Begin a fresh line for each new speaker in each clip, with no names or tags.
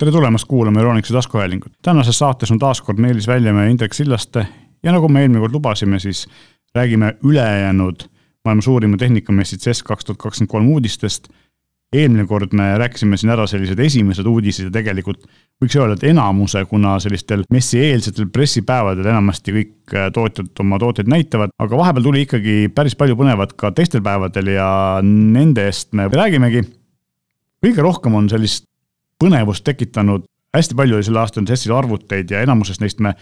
tere tulemast kuulama Euroniksi taskuhäälingut. tänases saates on taas kord Meelis Väljamäe ja Indrek Sillaste ja nagu me eelmine kord lubasime, siis räägime ülejäänud maailma suurima tehnikamessi CES kaks tuhat kakskümmend kolm uudistest. eelmine kord me rääkisime siin ära sellised esimesed uudised ja tegelikult võiks öelda, et enamuse, kuna sellistel messieelsetel pressipäevadel enamasti kõik äh, tootjad oma tooteid näitavad, aga vahepeal tuli ikkagi päris palju põnevat ka teistel päevadel ja nende eest me räägimegi. kõige rohkem on sellist põnevust tekitanud, hästi palju oli sel aastal CES-il arvuteid ja enamusest neist me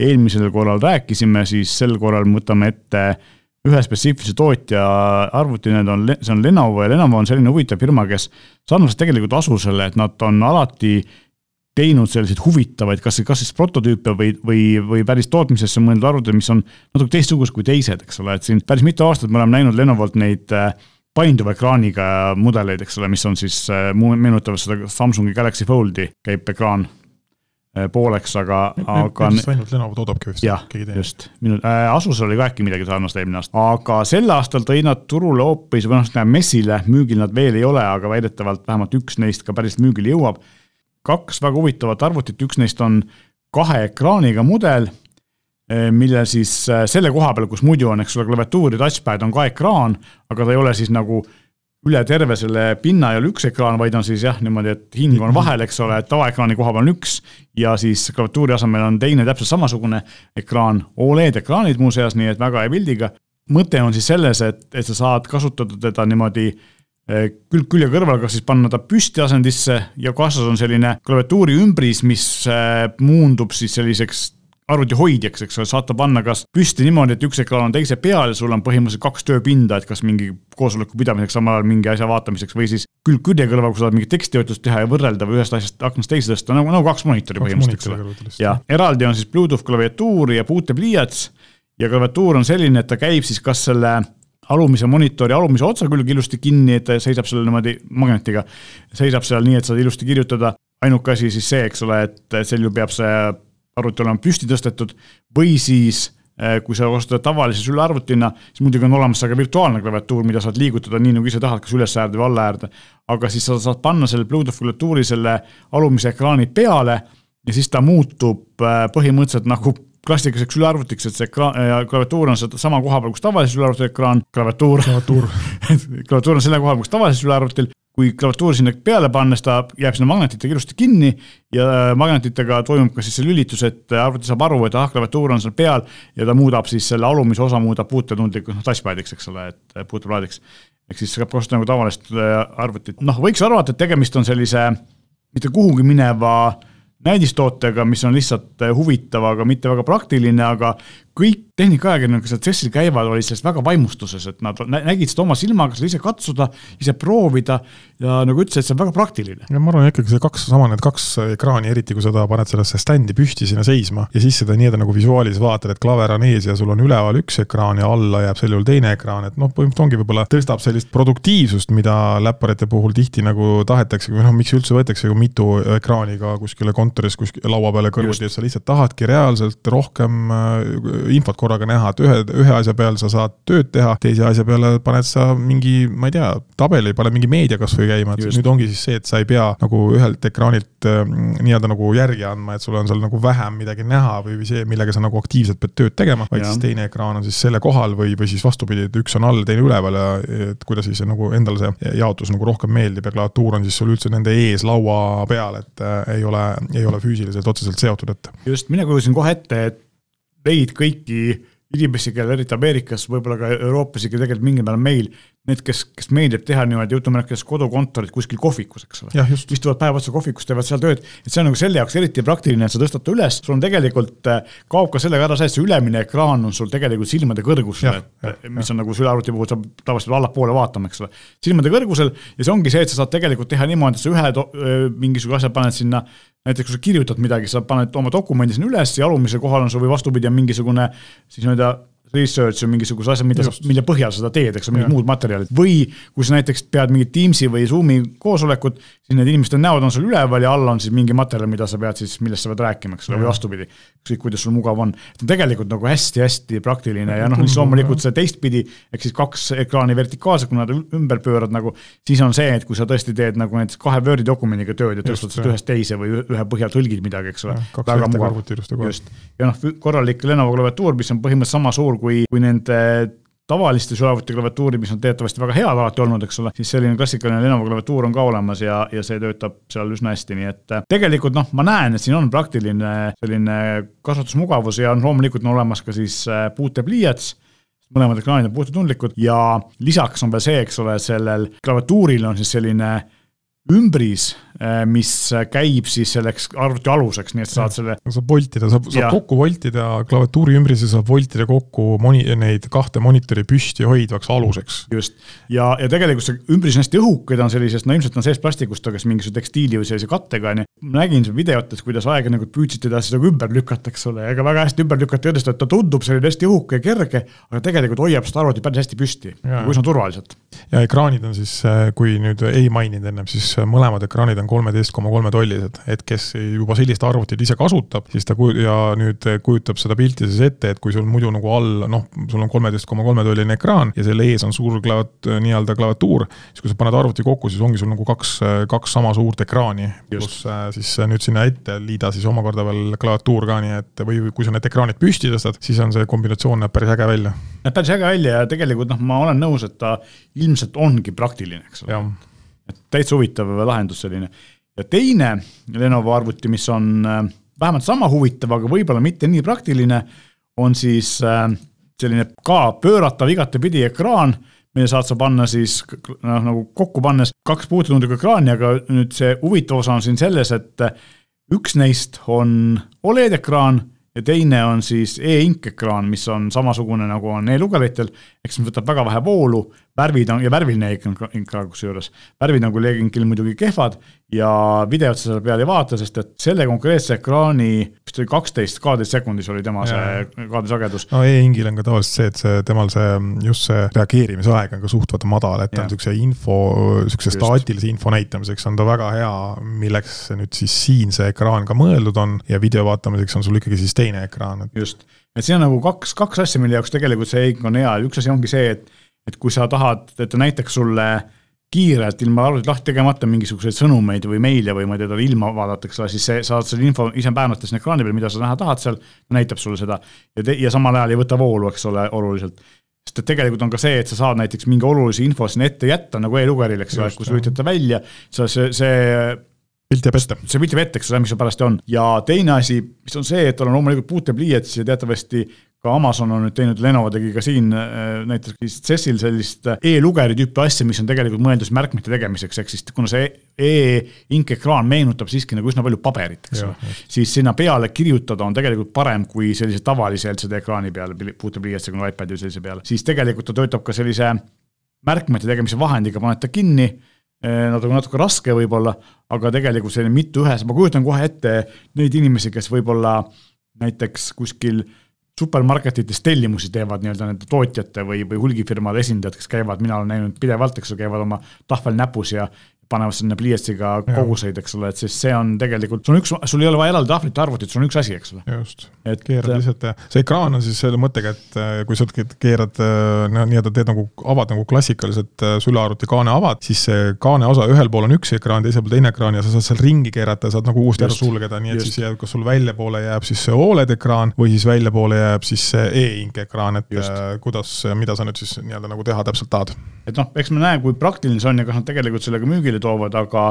eelmisel korral rääkisime, siis sel korral me võtame ette ühe spetsiifilise tootja arvuti, need on, see on Lenovo ja Lenovo on selline huvitav firma, kes sarnaselt tegelikult asusele, et nad on alati teinud selliseid huvitavaid, kas, kas siis prototüüpe või, või, või päris tootmisesse mõeldud arvuteid, mis on natuke teistsugused kui teised, eks ole, et siin päris mitu aastat me oleme näinud Lenovolt neid äh, painduva ekraaniga mudeleid, eks ole, mis on siis, äh, meenutavad seda Samsungi Galaxy Foldi, käib ekraan Äh, pooleks, aga, aga.
ainult Lenovo toodabki vist.
jah, just, minu äh,, Asusel oli ka äkki midagi sarnast eelmine aasta, aga sel aastal tõid nad turule hoopis, või noh, tähendab messile, müügil nad veel ei ole, aga väidetavalt vähemalt üks neist ka päriselt müügile jõuab. kaks väga huvitavat arvutit, üks neist on kahe ekraaniga mudel, mille siis äh, selle koha peal, kus muidu on, eks ole, klaviatuur ja touchpad on ka ekraan, aga ta ei ole siis nagu üle terve selle pinna ei ole üks ekraan, vaid on siis jah, niimoodi, et hing on vahel, eks ole, et tavaekraani koha peal on üks ja siis klaviatuuri asemel on teine täpselt samasugune ekraan, Oled ekraanid muuseas, nii et väga hea pildiga. mõte on siis selles, et, et sa saad kasutada teda niimoodi eh, külg külje kõrval, kas siis panna ta püsti asendisse ja kaasas on selline klaviatuuri ümbris, mis eh, muundub siis selliseks arvuti hoidjaks, eks ole, saad ta panna kas püsti niimoodi, et üks ekraan on teise peal ja sul on põhimõtteliselt kaks tööpinda, et kas mingi koosoleku pidamiseks, samal ajal mingi asja vaatamiseks või siis külg külje kõrval, kui sa tahad mingit tekstitöötlust teha ja võrrelda või ühest asjast aknast teise tõsta, nagu, nagu kaks monitori põhimõtteliselt, eks ole. ja eraldi on siis Bluetooth klaviatuur ja puutepliiats ja klaviatuur on selline, et ta käib siis kas selle alumise monitori alumise otsa külge ilusti kinni, et ta seisab seal niimoodi magnetiga, seisab seal nii, et saad ilusti kirjutada. Ainuke asi siis see, eks ole, et sel juhul peab see arvuti olema püsti tõstetud või siis eh, kui sa ostad tavalise sülearvutina, siis muidugi on olemas ka virtuaalne klaviatuur, mida saad liigutada nii, nagu ise tahad, kas üles äärde või alla äärde. aga siis sa saad panna selle Bluetooth klaviatuuri selle alumise ekraani peale ja siis ta muutub eh, põhimõtteliselt nagu klassikaliseks ülearvutiks, et see ekraan, klaviatuur on sama koha peal, kus tavalise ülearvuti ekraan, klaviatuur. klaviatuur klaviatuur on selle koha peal, kus tavalisel ülearvutil kui klaviatuur sinna peale panna, siis ta jääb sinna magnetitega ilusti kinni ja äh, magnetitega toimub ka siis see lülitus, et arvuti saab aru, et ah, klaviatuur on seal peal ja ta muudab siis selle alumise osa muudab puutetundlikuks noh, touchpad'iks, eks ole, et äh, puuteplaadiks. ehk siis saab kasutada nagu tavalist äh, arvutit, noh, võiks arvata, et tegemist on sellise mitte kuhugi mineva näidistootega, mis on lihtsalt huvitav, aga mitte väga praktiline, aga kõik tehnikaajakirjanikud, seal CES-il käivad, olid sellest väga vaimustuses, et nad nägid seda oma silmaga, seda ise katsuda, ise proovida ja nagu ütlesid, see on väga praktiline.
ja ma arvan ikkagi see kaks, sama need kaks ekraani, eriti kui seda paned sellesse standi püsti sinna seisma ja siis seda nii-öelda nagu visuaalis vaatad, et klaver on ees ja sul on üleval üks ekraan ja alla jääb sel juhul teine ekraan, et noh, põhimõtteliselt ongi võib-olla tõstab sellist produktiivsust, mida läpparite puhul tihti nagu tahetakse või noh, miks üldse võetakse ju mitu ekraani ka kuskile kontoris kuskil laua peale kõrvuti, et sa lihtsalt tahadki reaalselt rohkem infot korraga näha, et ühe, ühe asja peal sa saad tööd teha, teise asja peale paned sa mingi, ma ei tea, tabeli, paned mingi meedia kasvõi käima, et Just. nüüd ongi siis see, et sa ei pea nagu ühelt ekraanilt äh, nii-öelda nagu järgi andma, et sul on seal nagu vähem midagi näha või, või see, millega sa nagu aktiivselt pead tööd tegema, vaid ja. siis teine ekraan on siis selle kohal või, või siis vastupidi, et üks on all, teine üleval ja et kuidas siis nagu endale see jaotus nagu rohkem meeldib ja klaviatuur on siis sul üldse nende ees laua peal, et äh, ei ole, ei ole füüsiliselt otseselt seotud, et.
just, mina kujusin kohe ette, et neid kõiki inimesi, kellel eriti Ameerikas, võib-olla ka Euroopas ja tegelikult mingil määral meil, need, kes, kes meeldib teha niimoodi jutumärkides kodukontorit kuskil kohvikus, eks ole. istuvad päev otsa kohvikus, teevad seal tööd, et see on nagu selle jaoks eriti praktiline, et sa tõstad ta üles, sul on tegelikult, äh, kaob ka sellega ära see, et see ülemine ekraan on sul tegelikult silmade kõrgusel, mis on nagu sülearvuti puhul saab tavaliselt allapoole vaatama, eks ole. silmade kõrgusel ja see ongi see, et sa saad tegelikult teha niimoodi, et sa ühe mingisuguse asja paned sinna näiteks kui sa kirjutad midagi, sa paned oma dokumendi sinna üles ja alumisel kohal on sul või vastupidi, on mingisugune siis nii-öelda research või mingisuguse asja, mida mille põhjal sa seda teed, eks ole, mingid muud materjalid. või kui sa näiteks pead mingit Teamsi või Zoom'i koosolekut, siis need inimeste näod on sul üleval ja all on siis mingi materjal, mida sa pead siis, millest sa pead rääkima, eks ole, või vastupidi. ükskõik, kuidas sul mugav on. see on tegelikult nagu hästi-hästi praktiline ja noh, siis loomulikult see teistpidi, ehk siis kaks ekraani vertikaalselt, kui nad ümber pöörad nagu, siis on see, et kui sa tõesti teed nagu näiteks kahe Wordi dokumendiga tööd ja tõstad sealt ühest teise või ühe põhjal tõlgid midagi, eks ole. väga mugav, just. ja noh, korralik Lenovo klaviatuur, mis on põhimõtteliselt sama suur kui, kui nende tavaliste sülearvuti klaviatuuri, mis on teatavasti väga head alati olnud, eks ole, siis selline klassikaline Lenovo klaviatuur on ka olemas ja, ja see töötab seal üsna hästi, nii et äh, tegelikult noh, ma näen, et siin on praktiline selline kasutusmugavus ja loomulikult on olemas ka siis äh, puutepliiats mõlemad ekraanid on puutetundlikud ja lisaks on veel see, eks ole, sellel klaviatuuril on siis selline ümbris, mis käib siis selleks arvuti aluseks, nii et sa saad selle.
saab voltida, saab, saab kokku voltida klaviatuuri ümbrise, saab voltida kokku moni-, neid kahte monitori püsti hoidvaks aluseks.
just, ja, ja tegelikult see ümbris on hästi õhuke, ta on sellisest, no ilmselt on sees plastikust, aga kas mingisuguse tekstiili või sellise kattega, on ju. ma nägin videotes, kuidas ajakirjanikud püüdsid teda siis nagu ümber lükata, eks ole, ega väga hästi ümber lükata ei õnnestu, et ta tundub selline hästi õhuke ja kerge, aga tegelikult hoiab seda arvutit päris hästi püsti, nagu üsna turvaliselt.
ja ekraanid on siis, kui nüüd ei maininud ennem, siis siis mõlemad ekraanid on kolmeteist koma kolme tollised, et kes juba sellist arvutit ise kasutab, siis ta kuj- ja nüüd kujutab seda pilti siis ette, et kui sul muidu nagu all noh, sul on kolmeteist koma kolme tolline ekraan ja selle ees on suur klavat-, nii-öelda klaviatuur, siis kui sa paned arvuti kokku, siis ongi sul nagu kaks, kaks sama suurt ekraani, pluss äh, siis nüüd sinna ette liida siis omakorda veel klaviatuur ka, nii et või kui sa need ekraanid püsti tõstad, siis on see kombinatsioon näeb päris äge välja.
näeb päris äge välja ja tegelikult noh, ma olen nõus, et ta ilmselt ongi praktiline, eks ole et täitsa huvitav lahendus selline. ja teine Lenovo arvuti, mis on äh, vähemalt sama huvitav, aga võib-olla mitte nii praktiline, on siis äh, selline ka pööratav igatepidi ekraan, mille saad sa panna siis noh, nagu kokku pannes kaks puutetundlikku ekraani, aga nüüd see huvitav osa on siin selles, et üks neist on Oled ekraan ja teine on siis e-ink ekraan, mis on samasugune nagu on e-lugeritel, ehk siis võtab väga vähe voolu, värvid on ja värviline e-ink ka kusjuures. värvid on küll e-inkil muidugi kehvad ja videot sa seal peal ei vaata, sest et selle konkreetse ekraani, vist oli kaksteist kaadrisekundis oli tema see kaadrisagedus.
no e-ingil on ka tavaliselt see, et see temal see just see reageerimisaeg on ka suht vaata madal, et ta on niisuguse info, niisuguse staatilise info näitamiseks on ta väga hea, milleks nüüd siis siin see ekraan ka mõeldud on ja video vaatamiseks on sul ikkagi siis teine ekraan.
just, et siin on nagu kaks, kaks asja, mille jaoks tegelikult see e-ink on hea, üks asi ongi see, et et kui sa tahad, et ta näitaks sulle kiirelt ilma arvutit lahti tegemata mingisuguseid sõnumeid või meile või ma ei tea, talle ilma vaadatakse, siis see, saad selle info ise päänata sinna ekraani peal, mida sa näha tahad seal, näitab sulle seda. ja, ja samal ajal ei võta voolu, eks ole, oluliselt. sest et tegelikult on ka see, et sa saad näiteks mingi olulise info sinna ette jätta nagu e-lugeril, eks ole, kui sa lülitad ta välja, sa see, see
pilt jääb ette.
see pilt jääb ette, eks ole, mis seal parajasti on. ja teine asi, mis on see, et tal on loomulikult puutepliiats ja teatavasti ka Amazon on nüüd teinud, Lenovo tegi ka siin äh, näiteks CES-il sellist äh, e-lugeri tüüpi asja, mis on tegelikult mõeldud märkmete tegemiseks, ehk siis kuna see e-ink ekraan meenutab siiski nagu üsna palju paberit, eks ole. siis sinna peale kirjutada on tegelikult parem kui sellise tavalise LCD ekraani peale, puutepliiatsiga või iPadi või sellise peale, siis tegelikult ta töötab ka sellise märkmete tegemise vahendiga, paned ta kinni äh, natuke, natuke raske võib-olla, aga tegelikult selline mitu ühes, ma kujutan kohe ette neid inimesi, kes võib-olla näiteks kuskil äh, supermarketites tellimusi teevad nii-öelda nende tootjate või, või hulgifirmade esindajad, kes käivad, mina olen näinud pidevalt, eks ju, käivad oma tahvel näpus ja panevad sinna pliiatsiga koguseid, eks ole, et siis see on tegelikult, sul on üks, sul ei ole vaja eraldi tahvlit ja arvutit, sul on üks asi, eks ole.
just, et keerad äh, lihtsalt ja see ekraan on siis selle mõttega, et äh, kui sa keerad äh, nii-öelda teed nagu, avad nagu klassikaliselt sülearvuti kaane avad, siis see kaane osa ühel pool on üks ekraan, teisel pool teine ekraan ja sa saad seal ringi keerata ja saad nagu uuesti ära sulgeda, nii et just. siis jääb, kas sul väljapoole jääb siis see Oled ekraan või siis väljapoole jääb siis see e-ink ekraan, et just. kuidas, mida sa nüüd siis nii-öelda nagu teha täpselt tahad.
et noh, eks me näe, kui praktiline see on ja kas nad tegelikult sellega müügile toovad, aga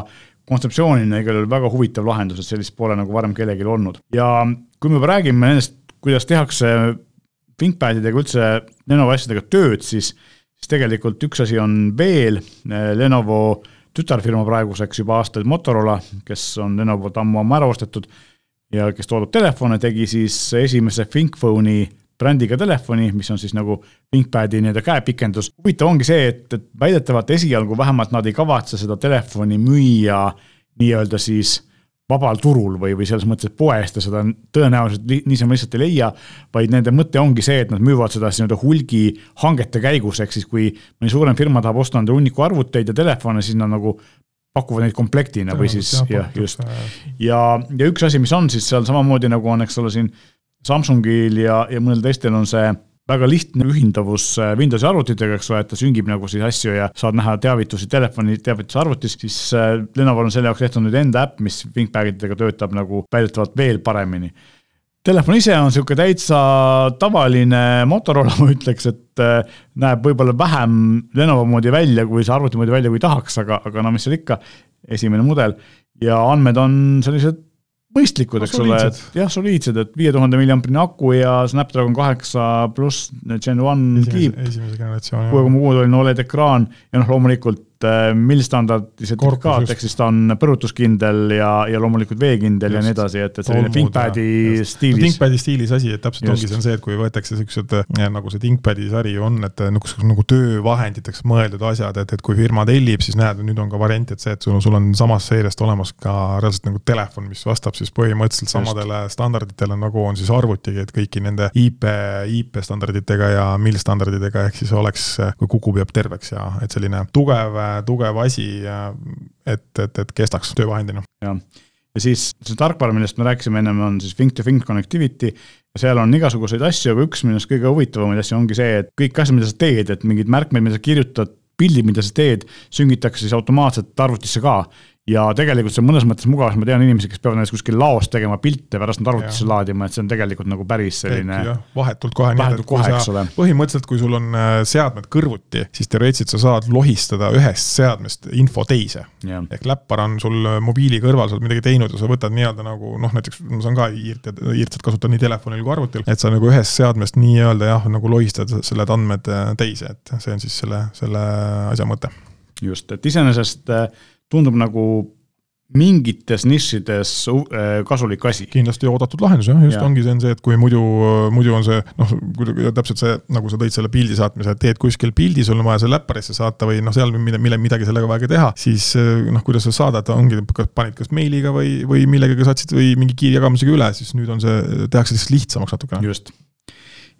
kontseptsioonina igal juhul väga huvitav lahendus, et sellist pole nagu varem kellelgi olnud. ja kui me juba räägime nendest, kuidas tehakse ThinkPadidega üldse Lenovo asjadega tööd, siis, siis tegelikult üks asi on veel, Lenovo tütarfirma praeguseks juba aastaid Motorola, kes on Lenovot ammu ammu ära ostetud ja kes toodab telefone, tegi siis esimese ThinkPhone'i brändiga telefoni, mis on siis nagu ThinkPadi nii-öelda käepikendus. huvitav ongi see, et, et väidetavalt esialgu vähemalt nad ei kavatse seda telefoni müüa nii-öelda siis vabal turul või, või selles mõttes, et poest ja seda tõenäoliselt li, niisama lihtsalt ei leia, vaid nende mõte ongi see, et nad müüvad seda siis nii-öelda hulgihangete käigus, ehk siis kui mõni suurem firma tahab osta endale hunniku arvuteid ja telefone, siis nad nagu pakuvad neid komplektina või siis jah, just. ja, ja üks asi, mis on siis seal samamoodi nagu on, eks ole, siin Samsungil ja, ja mõnel teistel on see väga lihtne ühindavus äh, Windowsi arvutitega, eks ole, et ta süngib nagu siis asju ja saad näha teavitusi telefoni teavitusarvutis, siis äh, Lenovo'l on selle jaoks tehtud nüüd enda äpp, mis ThinkPadidega töötab nagu väidetavalt veel paremini. Telefon ise on niisugune täitsa tavaline Motorola, ma ütleks, et äh, näeb võib-olla vähem Lenovo moodi välja, kui see arvuti moodi välja, kui tahaks, aga, aga no mis seal ikka, esimene mudel ja andmed on sellised mõistlikud, eks ole, et jah, soliidsed, et viie tuhande milliamprine aku ja Snapdragon kaheksa pluss Gen one kiip. kuue koma kuuetoline Oled ekraan ja noh, loomulikult Äh, millstandardi sertifikaat, ehk siis ta on põrutuskindel ja, ja loomulikult veekindel just. ja nii edasi, et, et selline ThinkPadi stiilis
no,. ThinkPadi stiilis asi, et täpselt just. ongi, see on see, et kui võetakse siuksed äh, nagu see ThinkPadi sari on, et äh, nagu, nagu töövahenditeks mõeldud asjad, et, et kui firma tellib, siis näed, nüüd on ka variant, et see, et sul, sul on samast seeriast olemas ka reaalselt nagu telefon, mis vastab siis põhimõtteliselt samadele just. standarditele, nagu on siis arvutigi, et kõiki nende IP, IP standarditega ja mill standarditega, ehk siis oleks, kui kukub, jääb terveks ja et selline tugev tugev asi, et, et, et kestaks töövahendina.
jah, ja siis see tarkvara, millest me rääkisime ennem, on siis think-to-think connectivity. Ja seal on igasuguseid asju, aga üks minu arust kõige huvitavamaid asju ongi see, et kõik asjad, mida sa teed, et mingid märkmed, mida sa kirjutad, pildid, mida sa teed, süngitakse siis automaatselt arvutisse ka ja tegelikult see on mõnes mõttes mugav, sest ma tean inimesi, kes peavad näiteks kuskil laos tegema pilte, pärast nad arvutisse laadima, et see on tegelikult nagu päris selline.
vahetult kohe. vahetult kohe, eks ole. põhimõtteliselt, kui sul on äh, seadmed kõrvuti, siis teoreetiliselt sa saad lohistada ühest seadmest info teise. ehk läppar on sul äh, mobiili kõrval, sa oled midagi teinud ja sa võtad nii-öelda nagu noh, näiteks ma saan ka iirt, iirtset kasutada nii telefonil kui arvutil, et sa nagu ühest seadmest nii-öelda jah, nagu lohistad selle andmed äh, teise, et see on siis selle, selle asja mõte.
just, et iseenesest tundub nagu mingites nišides äh, kasulik asi.
kindlasti oodatud lahendus jah, just ja. ongi, see on see, et kui muidu, muidu on see noh, täpselt see, nagu sa tõid selle pildi saatmise, et teed kuskil pildi, sul on vaja see läpparisse saata või noh, seal mille, mille, midagi sellega vaja teha, siis äh, noh, kuidas sa saadad, ongi, panid kas meiliga või, või millegagi saatsid või mingi kiirjagamisega üle, siis nüüd on see, tehakse lihtsalt lihtsamaks natukene.
just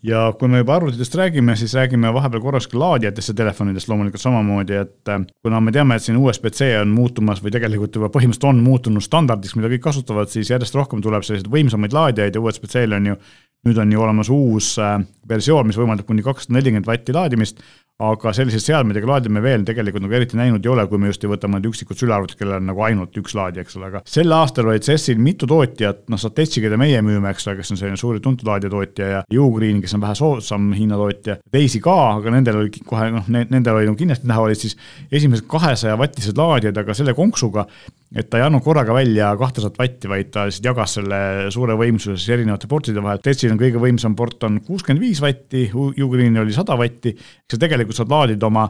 ja kui me juba arvutitest räägime, siis räägime vahepeal korraks ka laadijatest ja telefonidest loomulikult samamoodi, et äh, kuna me teame, et siin USB-C on muutumas või tegelikult juba põhimõtteliselt on muutunud standardiks, mida kõik kasutavad, siis järjest rohkem tuleb selliseid võimsamaid laadijaid ja USB-C-l on ju nüüd on ju olemas uus äh, versioon, mis võimaldab kuni kakssada nelikümmend vatti laadimist, aga selliseid seadmeid ega laadi me veel tegelikult nagu eriti näinud ei ole, kui me just ei võta mõned üksikud sülearvutid, kellel on nagu ainult üks laadija, eks ole, aga sel aastal olid CES-il mitu tootjat, noh, Satetsi, keda meie müüme, eks ole, kes on selline suur tuntud laadijatootja ja Ugreen, kes on vähe soodsam Hiina tootja, teisi ka, aga nendel oli kohe noh, nendel oli nagu kindlasti näha, olid siis esimesed kahesaja vatised laadijad, aga selle konksuga, et ta ei andnud korraga välja kahtesadat vatti, vaid ta lihtsalt jagas selle suure võimsuse siis erinevate portide vahel. Tetsil on kõige võimsam port on kuuskümmend viis vatti, Ugreenil oli sada vatti, eks sa tegelikult saad laadida oma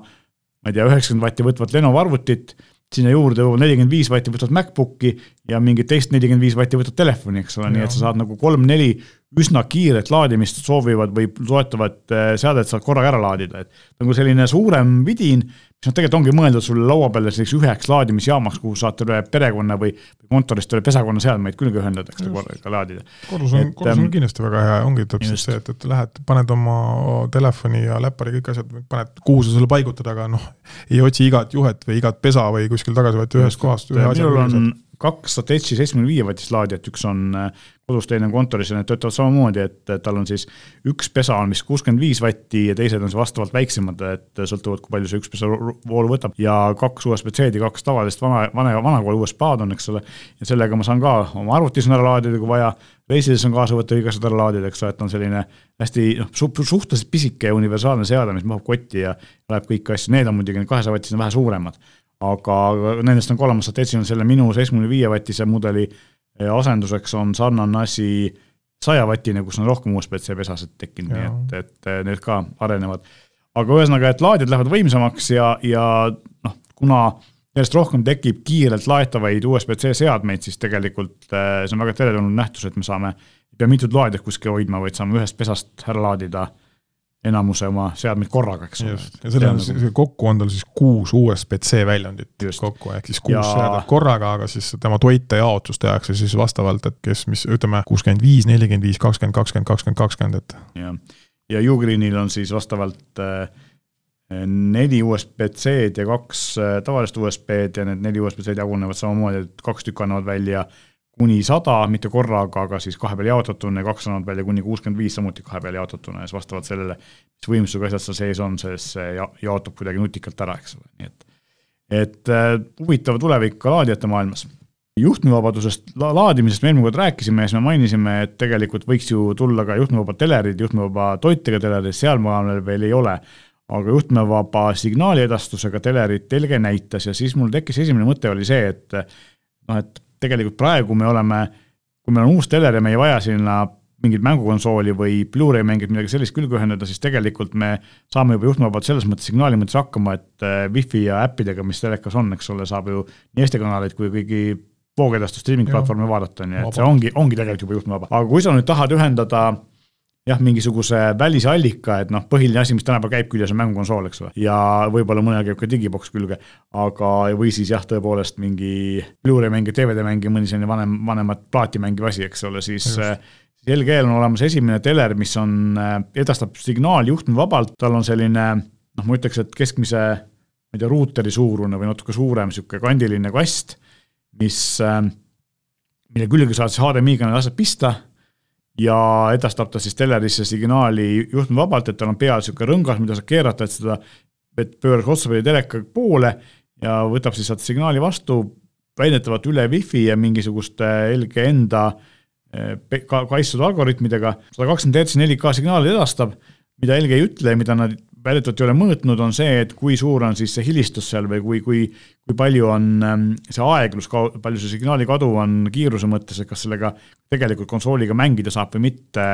ma ei tea, üheksakümmend vatti võtvat Lenovo arvutit, sinna juurde jõuab nelikümmend viis vatti võtvat MacBooki ja mingit teist nelikümmend viis vatti võtvat telefoni, eks ole, nii et sa saad nagu kolm-neli üsna kiiret laadimist soovivad või toetavat eh, seadet saad korraga ära laadida, et nagu selline suurem vidin, mis noh, tegelikult ongi mõeldud sulle laua peale selliseks üheks laadimisjaamaks, kuhu saad üle perekonna või kontorist üle pesakonna seadmeid küll ühendada, eks korraga laadida.
kodus on, kodus on kindlasti väga hea, ongi täpselt see, et, et lähed, paned oma telefoni ja läppari kõik asjad, paned, kuhu sa selle paigutad, aga noh, ei otsi igat juhet või igat pesa või kuskil tagasi, vaid ühest kohast ühe
asja. minul on kaks Satetsi seitsmekümne viie vatist laadijat, üks on äh, kodus, teine on kontoris ja need töötavad samamoodi, et tal on siis üks pesa on vist kuuskümmend viis vatti ja teised on siis vastavalt väiksemad, et sõltuvalt, kui palju see üks pesa voolu võtab. Ja kaks USB-C-d ja kaks tavalist vana, vana, vanakooli USB-A-d on, eks ole. ja sellega ma saan ka oma arvutis ära laadida, kui vaja, reisides on kaasa võtta igasugused ära laadida, eks ole, et on selline hästi noh, suhteliselt pisike ja universaalne seade, mis mahub kotti ja läheb kõiki asju, need on muidugi, need kahesaja vatised on vähe suuremad aga nendest on ka olemas, Satetsil on selle minu seitsmekümne viie vatise mudeli eh, asenduseks on sarnane asi sajavatine, kus on rohkem USB-C pesased tekkinud, nii et, et eh, need ka arenevad. aga ühesõnaga, et laadijad lähevad võimsamaks ja, ja noh, kuna järjest rohkem tekib kiirelt laetavaid USB-C seadmeid, siis tegelikult eh, see on väga teretulnud nähtus, et me saame, ei pea mitut laadijat kuskil hoidma, vaid saame ühest pesast ära laadida enamuse oma seadmeid korraga, eks
ole. ja selle on nagu... kokku on tal siis kuus USB-C väljundit Just. kokku, ehk siis kuus ja... seadet korraga, aga siis tema toitejaotus tehakse siis vastavalt, et kes, mis ütleme, kuuskümmend viis, nelikümmend viis, kakskümmend, kakskümmend, kakskümmend, kakskümmend, et.
jah, ja Ugreenil on siis vastavalt äh, neli USB-C-d ja kaks äh, tavalist USB-d ja need neli USB-C-d jagunevad samamoodi, et kaks tükki annavad välja kuni sada, mitte korraga, aga siis kahe peale jaotatuna ja kaks annavad välja kuni kuuskümmend viis samuti kahe peale jaotatuna ja siis vastavalt sellele, mis võimsusega asjad seal sees on, sest see ja, jaotub kuidagi nutikalt ära, eks ole, nii et et äh, huvitav tulevik ka laadijate maailmas. juhtmevabadusest la, laadimisest me eelmine kord rääkisime ja siis me mainisime, et tegelikult võiks ju tulla ka juhtmevabad telerid, juhtmevaba toitega telerid, sealmaal veel ei ole aga juhtmevaba signaaliedastusega telerit Telge näitas ja siis mul tekkis esimene mõte oli see, et noh, et tegelikult praegu me oleme, kui meil on uus teler ja me ei vaja sinna mingit mängukonsooli või Blu-ray mängijat, midagi sellist külge ühendada, siis tegelikult me saame juba juhtmevabalt selles mõttes signaali mõttes hakkama, et äh, wifi ja äppidega, mis telekas on, eks ole, saab ju nii Eesti kanaleid kui kõigi voogedastus streaming platvorme vaadata, nii et see ongi, ongi tegelikult juba juhtmevaba, aga kui sa nüüd tahad ühendada jah, mingisuguse välise allika, et noh, põhiline asi, mis tänapäeval käib küljes, on mängukonsool, eks ole, ja võib-olla mõnel käib ka digiboks külge, aga, või siis jah, tõepoolest mingi Blu-ray mäng ja DVD mäng ja mõni selline vanem, vanemat plaati mängiv asi, eks ole, siis LG-l on olemas esimene teler, mis on, äh, edastab signaali juhtmevabalt, tal on selline noh, ma ütleks, et keskmise ma ei tea, ruuteri suurune või natuke suurem niisugune kandiline kast, mis, äh, mille külge saad siis HDMI kanali asjad pista ja edastab ta siis telerisse signaali juhtmevabalt, et tal on peal niisugune rõngas, mida saab keerata, et seda, et pööraks otsapidi teleka poole ja võtab siis sealt signaali vastu, väidetavalt üle wifi ja mingisuguste LG enda eh, kaitstud algoritmidega, sada kakskümmend hertsi 4K signaali edastab, mida LG ei ütle, mida nad väidetavalt ei ole mõõtnud, on see, et kui suur on siis see hilistus seal või kui, kui, kui palju on ähm, see aeglus, palju see signaali kadu on kiiruse mõttes, et kas sellega tegelikult konsooliga mängida saab või mitte,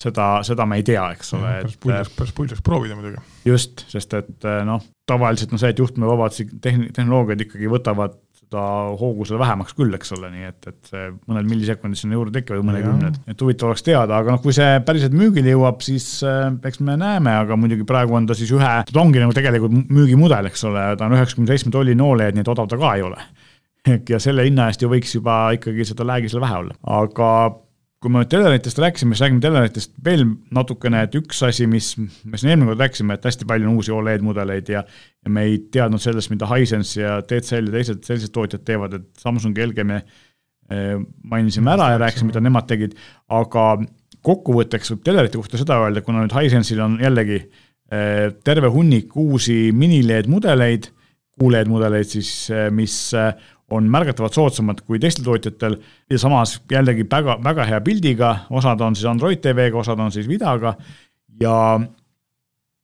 seda, seda me ei tea, eks ole.
päris puljaks, päris puljaks proovida muidugi.
just, sest et äh, noh, tavaliselt on see, et juhtmevabad tehnoloogiad ikkagi võtavad seda hoogu seal vähemaks küll, eks ole, nii et, et mõned millisekundid sinna juurde tekivad, mõnekümned, et huvitav oleks teada, aga noh, kui see päriselt müügile jõuab, siis äh, eks me näeme, aga muidugi praegu on ta siis ühe, ta ongi nagu tegelikult müügimudel, eks ole, ta on üheksakümne seitsme tolli nooleed, nii et odav ta ka ei ole. ja selle hinna eest ju võiks juba ikkagi seda läägi seal vähe olla, aga kui me nüüd teleritest rääkisime, siis räägime teleritest veel natukene, et üks asi, mis me siin eelmine kord rääkisime, et hästi palju on uusi Oled mudeleid ja ja me ei teadnud sellest, mida Hisense ja DCL ja teised sellised tootjad teevad, et Samsung LG me eh, mainisime ära ja rääkisime, mida nemad tegid, aga kokkuvõtteks võib telerite kohta seda öelda, kuna nüüd Hisense'il on jällegi eh, terve hunnik uusi mini-LED mudeleid, QLED mudeleid siis, eh, mis on märgatavalt soodsamad kui teistel tootjatel ja samas jällegi väga, väga hea pildiga, osad on siis Android TV-ga, osad on siis videoga ja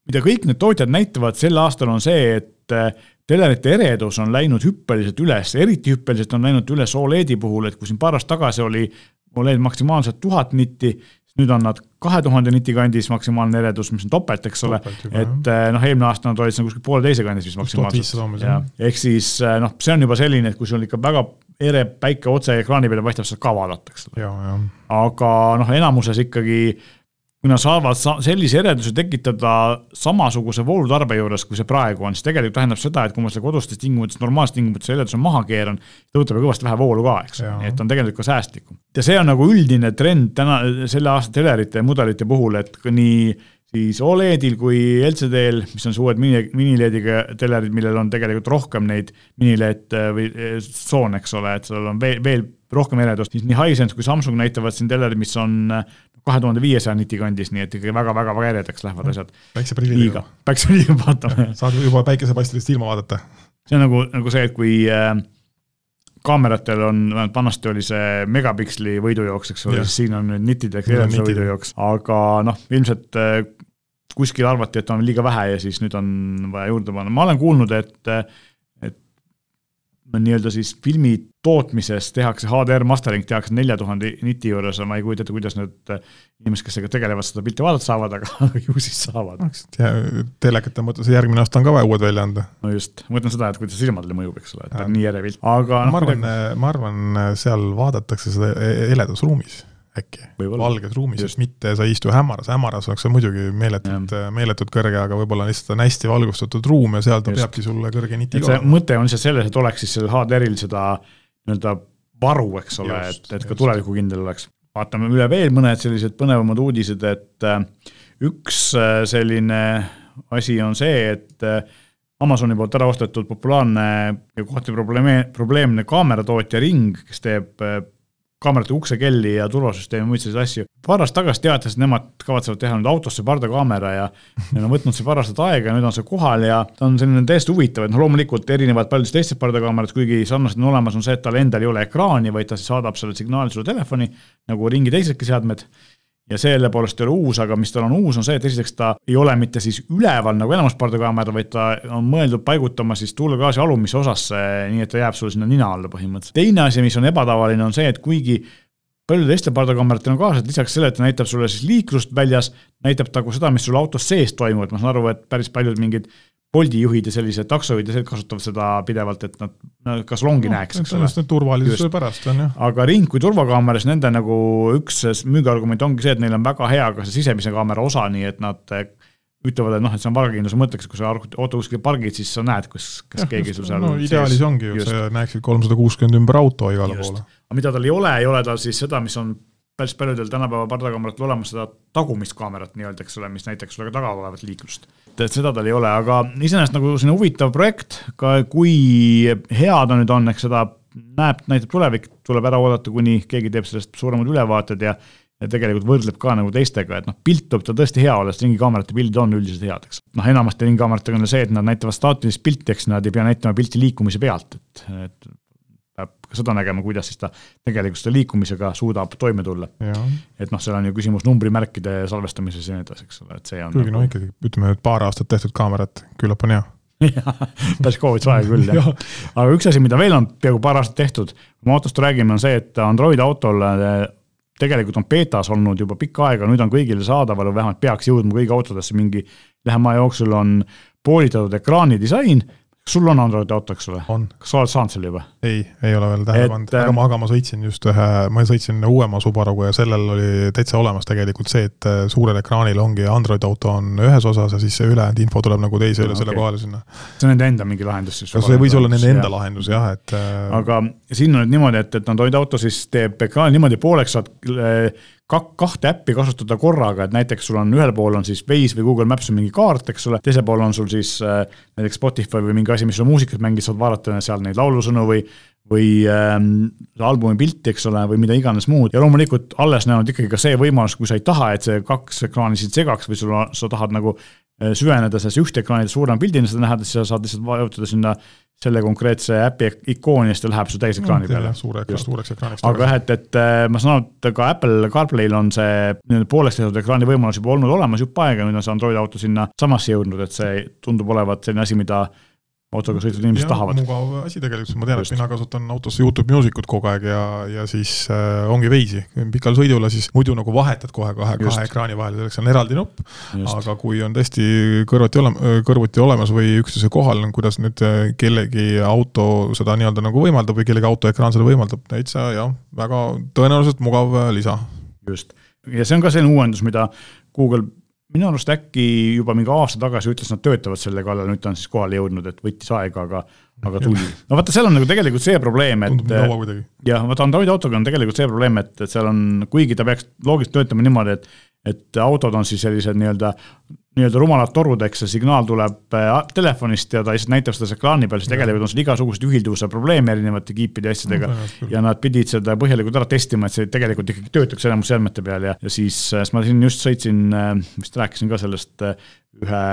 mida kõik need tootjad näitavad sel aastal, on see, et äh, telerite eredus on läinud hüppeliselt üles, eriti hüppeliselt on läinud üles Oledi puhul, et kui siin paar aastat tagasi oli Oled maksimaalselt tuhat nitti, nüüd on nad kahe tuhande niti kandis maksimaalne eredus, mis on topelt, eks ole, et eh, noh, eelmine aasta nad olid seal kuskil pooleteise kandis vist maksimaalselt. ehk siis eh, noh, see on juba selline, et kui sul ikka väga ere päike otse ekraani peale paistab, saab ka vaadata, eks ole. aga noh, enamuses ikkagi kui nad saavad sellise ereduse tekitada samasuguse voolutarbe juures, kui see praegu on, siis tegelikult tähendab seda, et kui ma selle kodustes tingimustes, normaalses tingimustes ereduse maha keeran, ta võtab ju kõvasti vähe voolu ka, eks, et on tegelikult ka säästlikum. ja see on nagu üldine trend täna, selle aasta telerite ja mudelite puhul, et nii siis Oledil kui LCD-l, mis on see uued mini, mini-LED-iga telerid, millel on tegelikult rohkem neid mini-LED või tsoone, eks ole, et seal on veel, veel rohkem eredust, siis nii Hisense kui Samsung näitavad siin telerid, mis on kahe tuhande viiesaja niti kandis, nii et ikkagi väga-väga-väga eredaks lähevad asjad.
päikseprillidega.
päikseprillidega vaatame.
saad juba päikesepaistelist ilma vaadata.
see on nagu, nagu see, et kui äh, kaameratel on, vähemalt vanasti oli see megapiksli võidujooks, eks ole, siis siin on nüüd nitideks ereduse võidujooks, aga noh, ilmselt äh, kuskil arvati, et on liiga vähe ja siis nüüd on vaja juurde panna, ma olen kuulnud, et äh, nii-öelda siis filmi tootmises tehakse HDR mastering tehakse nelja tuhande niti juures ja ma ei kujuta ette, kuidas need äh, inimesed, kes sellega tegelevad, seda pilti vaadata saavad, aga ju siis saavad.
telekate mõttes järgmine aasta on ka vaja uued välja anda.
no just, ma mõtlen seda, et kuidas silmadele mõjub, eks ole, et on nii ere pilt, aga
no, ma arvan, ma arvan, seal vaadatakse seda heledas ruumis äkki, valges ruumis, sest mitte sa ei istu hämaras, hämaras oleks see muidugi meeletult, meeletult kõrge, aga võib-olla lihtsalt on hästi valgustatud ruum ja seal ta Just. peabki sulle kõrge niti
ka. mõte on lihtsalt selles, et oleks siis sellel HDR-il seda nii-öelda varu, eks ole, et, et ka tulevikukindel oleks. vaatame üle veel mõned sellised põnevamad uudised, et äh, üks äh, selline asi on see, et äh, Amazoni poolt ära ostetud populaarne ja kohati probleeme, probleemne kaameratootja Ring, kes teeb kaamerate uksekelli ja turvasüsteemi, muid selliseid asju. paar aastat tagasi teatas, et nemad kavatsevad teha nüüd autosse pardakaamera ja neil on võtnud see paar aastat aega ja nüüd on see kohal ja ta on selline täiesti huvitav, et noh, loomulikult erinevalt paljudest teistest pardakaameratest, kuigi sarnaselt on olemas, on see, et tal endal ei ole ekraani, vaid ta siis saadab selle signaali sulle telefoni, nagu ringi teisedki seadmed ja selle poolest ei ole uus, aga mis tal on uus, on see, et esiteks ta ei ole mitte siis üleval nagu enamus pardakaamera, vaid ta on mõeldud paigutama siis tuulegaasi alumisse osasse, nii et ta jääb sul sinna nina alla põhimõtteliselt. teine asi, mis on ebatavaline, on see, et kuigi paljudel teistel pardakaameratel on kaasas, lisaks sellele, et ta näitab sulle siis liiklust väljas, näitab ta ka seda, mis sul autos sees toimub, et ma saan aru, et päris paljud mingid Bolti juhid ja sellised taksojuhid ja sellised kasutavad seda pidevalt, et nad kas longi no, näeks, eks
ole. turvalisuse pärast on ju.
aga ring kui turvakaameras, nende nagu üks müügiargument ongi see, et neil on väga hea ka see sisemise kaamera osa, nii et nad ütlevad, et noh, et see on vargakindluse mõtteks, kui sa auto kuskil pargid, siis sa näed, kas, kas ja, keegi sul seal
no ideaalis ongi ju, sa näeksid kolmsada kuuskümmend ümber auto igale just. poole.
aga mida tal ei ole, ei ole tal siis seda, mis on päris paljudel tänapäeva pardakaameratel olemas seda tagumist kaamerat nii-öelda, eks ole, mis näitaks sulle ka taga olevat liiklust. et seda tal ei ole, aga iseenesest nagu selline huvitav projekt, ka kui hea ta nüüd on, eks seda näeb, näitab tulevik, tuleb ära oodata, kuni keegi teeb sellest suuremad ülevaated ja ja tegelikult võrdleb ka nagu teistega, et noh, pilt võib ta tõesti hea olla, sest ringikaamerate pildid on üldiselt head, eks. noh, enamasti ringikaameratega on see, et nad näitavad staatilist pilti, eks nad ei pea näitama pilti liikumise pealt, et, et peab ka seda nägema, kuidas siis ta tegelikult selle liikumisega suudab toime tulla. et noh, seal on ju küsimus numbrimärkide salvestamises ja nii edasi, eks ole, et see on.
kuigi nagu... no ikkagi, ütleme, et paar aastat tehtud kaamerat, küllap on hea
jah, päris Covid'i aega küll jah ja.. aga üks asi, mida veel on peaaegu paar aastat tehtud, kui me autost räägime, on see, et Android autol eh, tegelikult on betas olnud juba pikka aega, nüüd on kõigile saadaval või vähemalt peaks jõudma kõigi autodesse mingi lähema aja jooksul on poolitatud ekraani disain sul on Androidi auto, eks ole? kas sa oled saanud selle juba?
ei, ei ole veel tähele pannud, aga ma, aga ma sõitsin just ühe, ma sõitsin uuema Subaruga ja sellel oli täitsa olemas tegelikult see, et äh, suurel ekraanil ongi Android auto on ühes osas ja siis see ülejäänud info tuleb nagu teise üle okay. selle kohale sinna.
see on nende enda mingi lahendus siis?
kas see võis olla nende enda lahendus jah, et
äh, aga siin on nüüd niimoodi, et, et Android auto siis teeb ekraani niimoodi pooleks, saad äh, kak-, kahte äppi kasutada korraga, et näiteks sul on ühel pool on siis Waze või Google Maps on mingi kaart, eks ole, teisel pool on sul siis äh, näiteks Spotify või mingi asi, mis sulle muusikat mängib, saad vaadata seal neid laulusõnu või või ähm, albumi pilti, eks ole, või mida iganes muud. Ja loomulikult alles näinud ikkagi ka see võimalus, kui sa ei taha, et see kaks ekraani sind segaks või sul, sa tahad nagu äh, süveneda sellesse ühte ekraani suurema pildina seda näha, siis sa saad lihtsalt vajutada sinna selle konkreetse äpi ikooni ja siis ta läheb su täisekraani peale.
suure, suureks ekraaniks.
aga jah, et, et äh, ma saan aru, et ka Apple CarPlay'l on see nii-öelda pooleks tehtud ekraani võimalus juba olnud olemas jupp aega, nüüd on see Android auto sinna samasse jõudnud, et see tundub olevat selline asi, mida autoga sõitvad inimesed tahavad.
mugav asi tegelikult, ma tean, et mina kasutan autos Youtube Music ut kogu aeg ja, ja siis äh, ongi Waze'i, pikal sõidule siis muidu nagu vahetad kohe kahe, kahe ekraani vahel, selleks on eraldi nupp. aga kui on tõesti kõrvuti olema, kõrvuti olemas või üksteise kohal, kuidas nüüd äh, kellegi auto seda nii-öelda nagu võimaldab või kellegi auto ekraan seda võimaldab, täitsa jah, väga tõenäoliselt mugav äh, lisa.
just, ja see on ka selline uuendus, mida Google minu arust äkki juba mingi aasta tagasi ütles, nad töötavad selle kallal, nüüd ta on siis kohale jõudnud, et võttis aega, aga, aga tuli. no vaata, seal on nagu tegelikult see probleem, et. jah, vaata Androidi autoga on tegelikult see probleem, et, et seal on, kuigi ta peaks loogiliselt töötama niimoodi, et et autod on siis sellised nii-öelda, nii-öelda rumalad torud, eks see signaal tuleb äh, telefonist ja ta lihtsalt näitab seda ekraani peal, siis tegelikult on seal igasuguseid ühilduvuse probleeme erinevate kiipide ja asjadega no,. ja nad pidid seda põhjalikult ära testima, et see tegelikult ikkagi töötaks enamus seadmete peal ja, ja siis, äh, siis ma siin just sõitsin, äh, vist rääkisin ka sellest ühe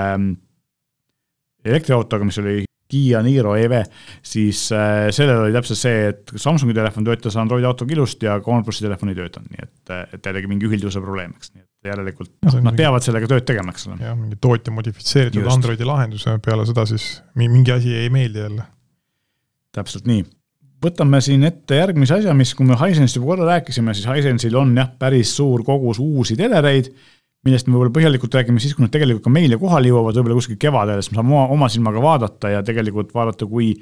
elektriautoga, mis oli Kiia Niro EV, siis äh, sellel oli täpselt see, et Samsungi telefon töötas Androidi autoga ilusti ja OnePlusi telefon ei töötanud, nii et, et jällegi mingi ühilduvuse probleem, eks, nii et järelikult noh, nad peavad sellega tööd tegema, eks ole.
jah, mingi tootja modifitseeritud Just. Androidi lahendus ja peale seda siis mingi asi ei meeldi jälle.
täpselt nii. võtame siin ette järgmise asja, mis, kui me Hisense'ist juba korra rääkisime, siis Hisense'il on jah, päris suur kogus uusi telereid millest me võib-olla põhjalikult räägime siis, kui nad tegelikult ka meile kohale jõuavad, võib-olla kuskil kevadel, siis me saame oma, oma silmaga vaadata ja tegelikult vaadata, kui,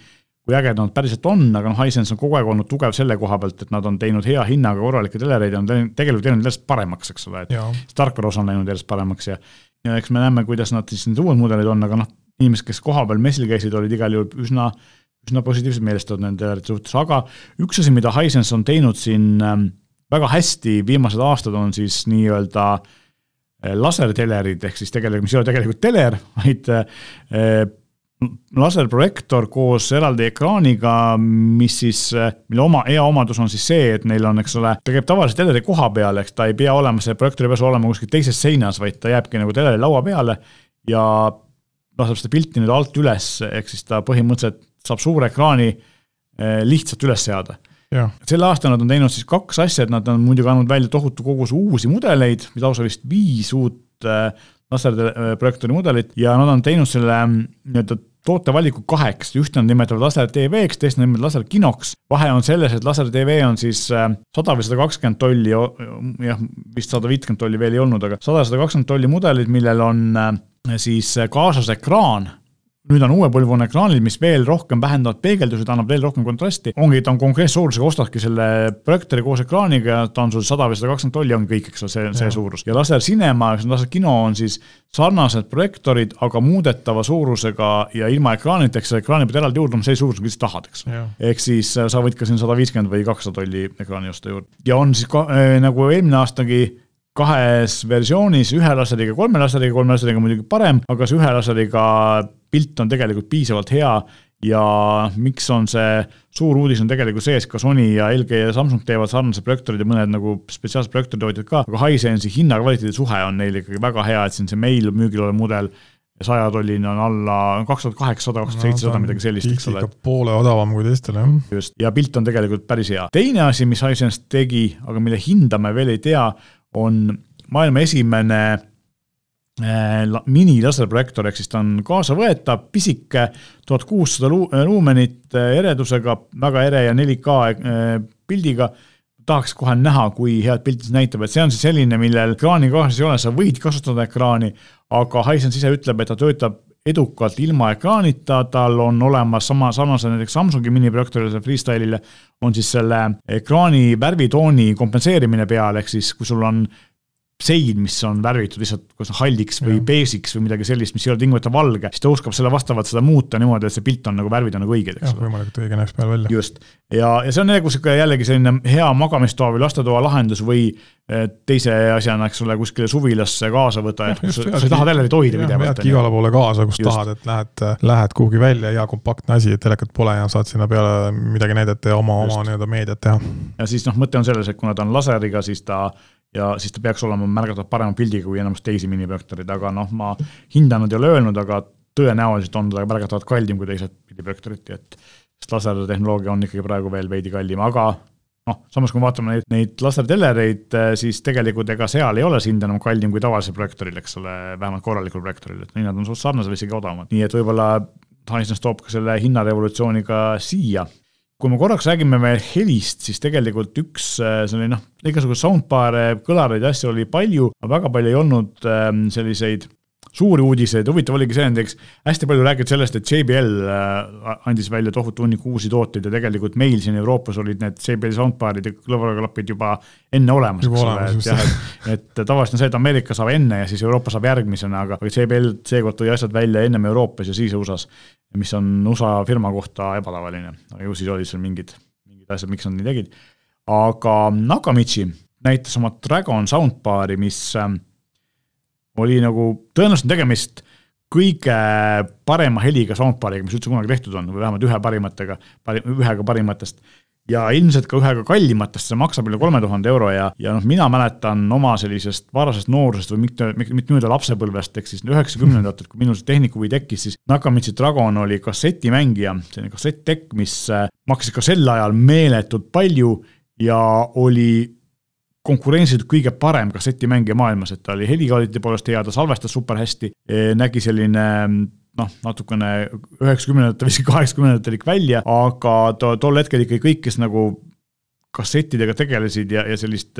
kui ägedad nad päriselt on, aga noh, Hisense on kogu aeg olnud tugev selle koha pealt, et nad on teinud hea hinnaga korralikke telereid ja on tegelikult teinud järjest paremaks, eks ole, et tarkvara osa on läinud järjest paremaks ja ja eks me näeme, kuidas nad siis need uued mudelid on, aga noh, inimesed, kes kohapeal messil käisid, olid igal juhul üsna, üsna positiivselt meelestatud nende telerite suhtes, aga üks asi, mida Hisense on teinud siin ähm, väga hästi viimased aastad, on siis nii-öelda äh, lasertelerid, ehk siis tegelikult, mis ei ole tegelikult teler, vaid äh, laserprojektor koos eraldi ekraaniga, mis siis, mille oma, hea omadus on siis see, et neil on, eks ole, ta käib tavalise teleri koha peal, eks ta ei pea olema, see projektor ei pea olema kuskil teises seinas, vaid ta jääbki nagu teleri laua peale ja laseb seda pilti nüüd alt üles, ehk siis ta põhimõtteliselt saab suure ekraani lihtsalt üles seada. Selle aasta nad on teinud siis kaks asja, et nad on muidugi andnud välja tohutu koguse uusi mudeleid, lausa vist viis uut äh, laserprojektori mudelit ja nad on teinud selle mm, nii-öelda tootevaliku kaheks, ühte nad nimetavad laser TV-ks, teist nad nimetavad laser kinoks. vahe on selles, et laser TV on siis äh, sada või sada kakskümmend tolli, jah, vist sada viitkümmend tolli veel ei olnud, aga sada, sada kakskümmend tolli mudelid, millel on äh, siis kaasas ekraan nüüd on uue põlvkonna ekraanid, mis veel rohkem vähendavad peegeldusi, ta annab veel rohkem kontrasti, ongi, ta on konkreetse suurusega, ostadki selle projektoori koos ekraaniga ja ta on sul sada või sada kakskümmend tolli, ongi kõik, eks ole, see, see suurus. ja laser cinema, laser kino on siis sarnased projektoorid, aga muudetava suurusega ja ilma ekraanita, eks ekraani pead eraldi juurde, see suurus, mis sa tahad, eks. ehk siis äh, sa võid ka siin sada viiskümmend või kakssada tolli ekraani osta juurde. ja on siis ka, äh, nagu eelmine aastagi kahes versioonis, ühe laseriga, kolme laseriga, kolme laseriga muidugi parem, aga see ühe laseriga pilt on tegelikult piisavalt hea ja miks on see suur uudis on tegelikult see, et ka Sony ja LG ja Samsung teevad sarnased projektoorid ja mõned nagu spetsiaalsed projektooritootjad ka, aga Hisense'i hinna-kvaliteedi suhe on neil ikkagi väga hea, et siin see meil müügil olev mudel saja tolline on alla kaks tuhat kaheksasada, kaks tuhat seitsesada, midagi sellist, eks ole.
poole odavam kui teistel, jah.
just, ja pilt on tegelikult päris hea. teine asi, mis Hisense tegi, aga mille hinda me veel ei tea, on maailma esimene minilaserprojektor, ehk siis ta on kaasavõetav, pisike, tuhat kuussada äh, luumenit äh, eredusega, väga ere ja 4K pildiga. tahaks kohe näha, kui head pilti see näitab, et see on siis selline, millel ekraani kaasas ei ole, sa võid kasutada ekraani, aga Hisense ise ütleb, et ta töötab edukalt ilma ekraanita, tal on olemas sama, sarnase näiteks Samsungi miniprojektorile, Freestyle'ile, on siis selle ekraani värvitooni kompenseerimine peal, ehk siis kui sul on sein, mis on värvitud lihtsalt kas halliks või beežiks või midagi sellist, mis ei ole tingimata valge, siis ta oskab selle vastavalt seda muuta niimoodi, et see pilt on nagu värvid on nagu õiged, eks
ole. võimalikult õige näeks peal välja.
just, ja, ja see on nagu sihuke jällegi selline hea magamistoa või lastetoa lahendus või eh, teise asjana, eks ole, kuskile suvilasse kaasa võtta, et sa, sa ei taha telerit hoida pidevalt.
jäädki igale poole kaasa, kus just. tahad, et lähed, lähed kuhugi välja, hea kompaktne asi, telekat pole ja saad sinna peale midagi näidata ja oma, oma nii-öelda meediat teha.
ja siis noh, mõte on selles, et kuna ta on laseriga, siis ta ja siis ta peaks olema märgatavalt parema pildiga kui enamus teisi miniprojektoreid, aga noh, ma hinnanud ei ole öelnud, aga tõenäoliselt on ta märgatavalt kallim kui teised pildiprojektorid, et sest lasertehnoloogia on ikkagi praegu veel veidi kallim, aga noh, samas kui me vaatame neid, neid lasertelereid, siis tegelikult ega seal ei ole see hind enam kallim kui tavalisel projektoril, eks ole, vähemalt korralikul projektoril, et hinnad on suht sarnased või isegi odavamad, nii et võib-olla Hisense toob ka selle hinnarevolutsiooni ka siia kui me korraks räägime veel helist, siis tegelikult üks äh, selline noh, igasuguseid soundbar'e, kõlareid, asju oli palju, aga väga palju ei olnud ähm, selliseid suuri uudiseid, huvitav oligi see näiteks, hästi palju räägiti sellest, et JBL äh, andis välja tohutu hunniku uusi tooteid ja tegelikult meil siin Euroopas olid need JBL soundbar'id ja kõrvaklapid juba enne olemas, eks ole, et jah, et, et tavaliselt on see, et Ameerika saab enne ja siis Euroopa saab järgmisena, aga JBL seekord tõi asjad välja ennem Euroopas ja siis USA-s mis on USA firma kohta ebatavaline, aga ju siis olid seal mingid, mingid asjad, miks nad nii tegid. aga Nakamichi näitas oma Dragon soundbar'i, mis ähm, oli nagu tõenäoliselt tegemist kõige parema heliga soundbar'iga, mis üldse kunagi tehtud on, või vähemalt ühe parimatega, ühega parimatest ja ilmselt ka ühega kallimatest, see maksab üle kolme tuhande euro ja, ja noh, mina mäletan oma sellisest varasest noorusest või mitte, mitte nii-öelda lapsepõlvest, ehk siis üheksakümnendatel, kui minul see tehnikuhuvi tekkis, siis Nakamitsu Dragon oli kassetimängija, selline kassetttekk, mis äh, maksis ka sel ajal meeletult palju ja oli konkurentsiliselt kõige parem kassetimängija maailmas, et ta oli helikvaliteedi poolest hea, ta salvestas super hästi, nägi selline noh, natukene üheksakümnendatel isegi kaheksakümnendatel ikka välja, aga to, tol hetkel ikkagi kõik, kes nagu kassettidega tegelesid ja, ja sellist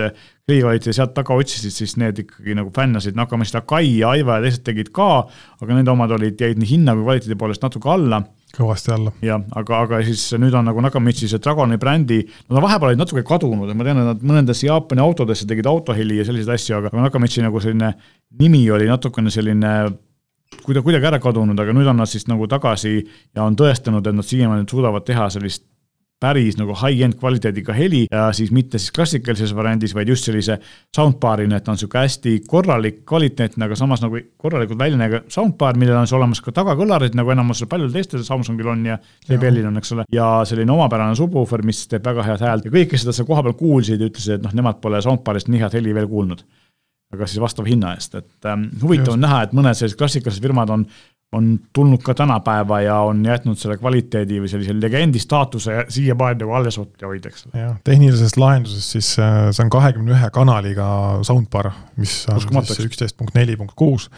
helivaliteedi sealt taga otsisid, siis need ikkagi nagu fännasid Nakamista Kai ja Aiva ja teised tegid ka, aga nende omad olid, jäid nii hinna kui kvaliteedi poolest natuke alla
kõvasti alla.
jah, aga, aga siis nüüd on nagu Nakamitsi see Dragoni brändi, nad on vahepeal olid natuke kadunud, et ma tean, et nad mõnedesse Jaapani autodesse tegid autoheli ja selliseid asju, aga Nakamitsi nagu selline nimi oli natukene selline kuida-, kuidagi ära kadunud, aga nüüd on nad siis nagu tagasi ja on tõestanud, et nad siiamaani suudavad teha sellist päris nagu high-end kvaliteediga heli ja siis mitte siis klassikalises variandis, vaid just sellise soundbar'ina, et ta on niisugune hästi korralik, kvaliteetne, aga samas nagu korralikult väljanägev soundbar, millel on siis olemas ka tagakõlarid, nagu enamusel paljudel teistel Samsungil on ja JBL-il on, eks ole, ja selline omapärane subwoofer, mis teeb väga head häält ja kõik, kes seda seal kohapeal kuulsid, ütlesid, et noh, nemad pole soundbar'ist nii head heli veel kuulnud aga siis vastava hinna eest, et ähm, huvitav on näha, et mõned sellised klassikalised firmad on, on tulnud ka tänapäeva ja on jätnud selle kvaliteedi või sellise legendi staatuse siiamaani nagu alles hoida, eks ole.
jah, tehnilisest lahendusest siis äh, see on kahekümne ühe kanaliga soundbar, mis on Uskumatu, siis üksteist punkt neli punkt kuus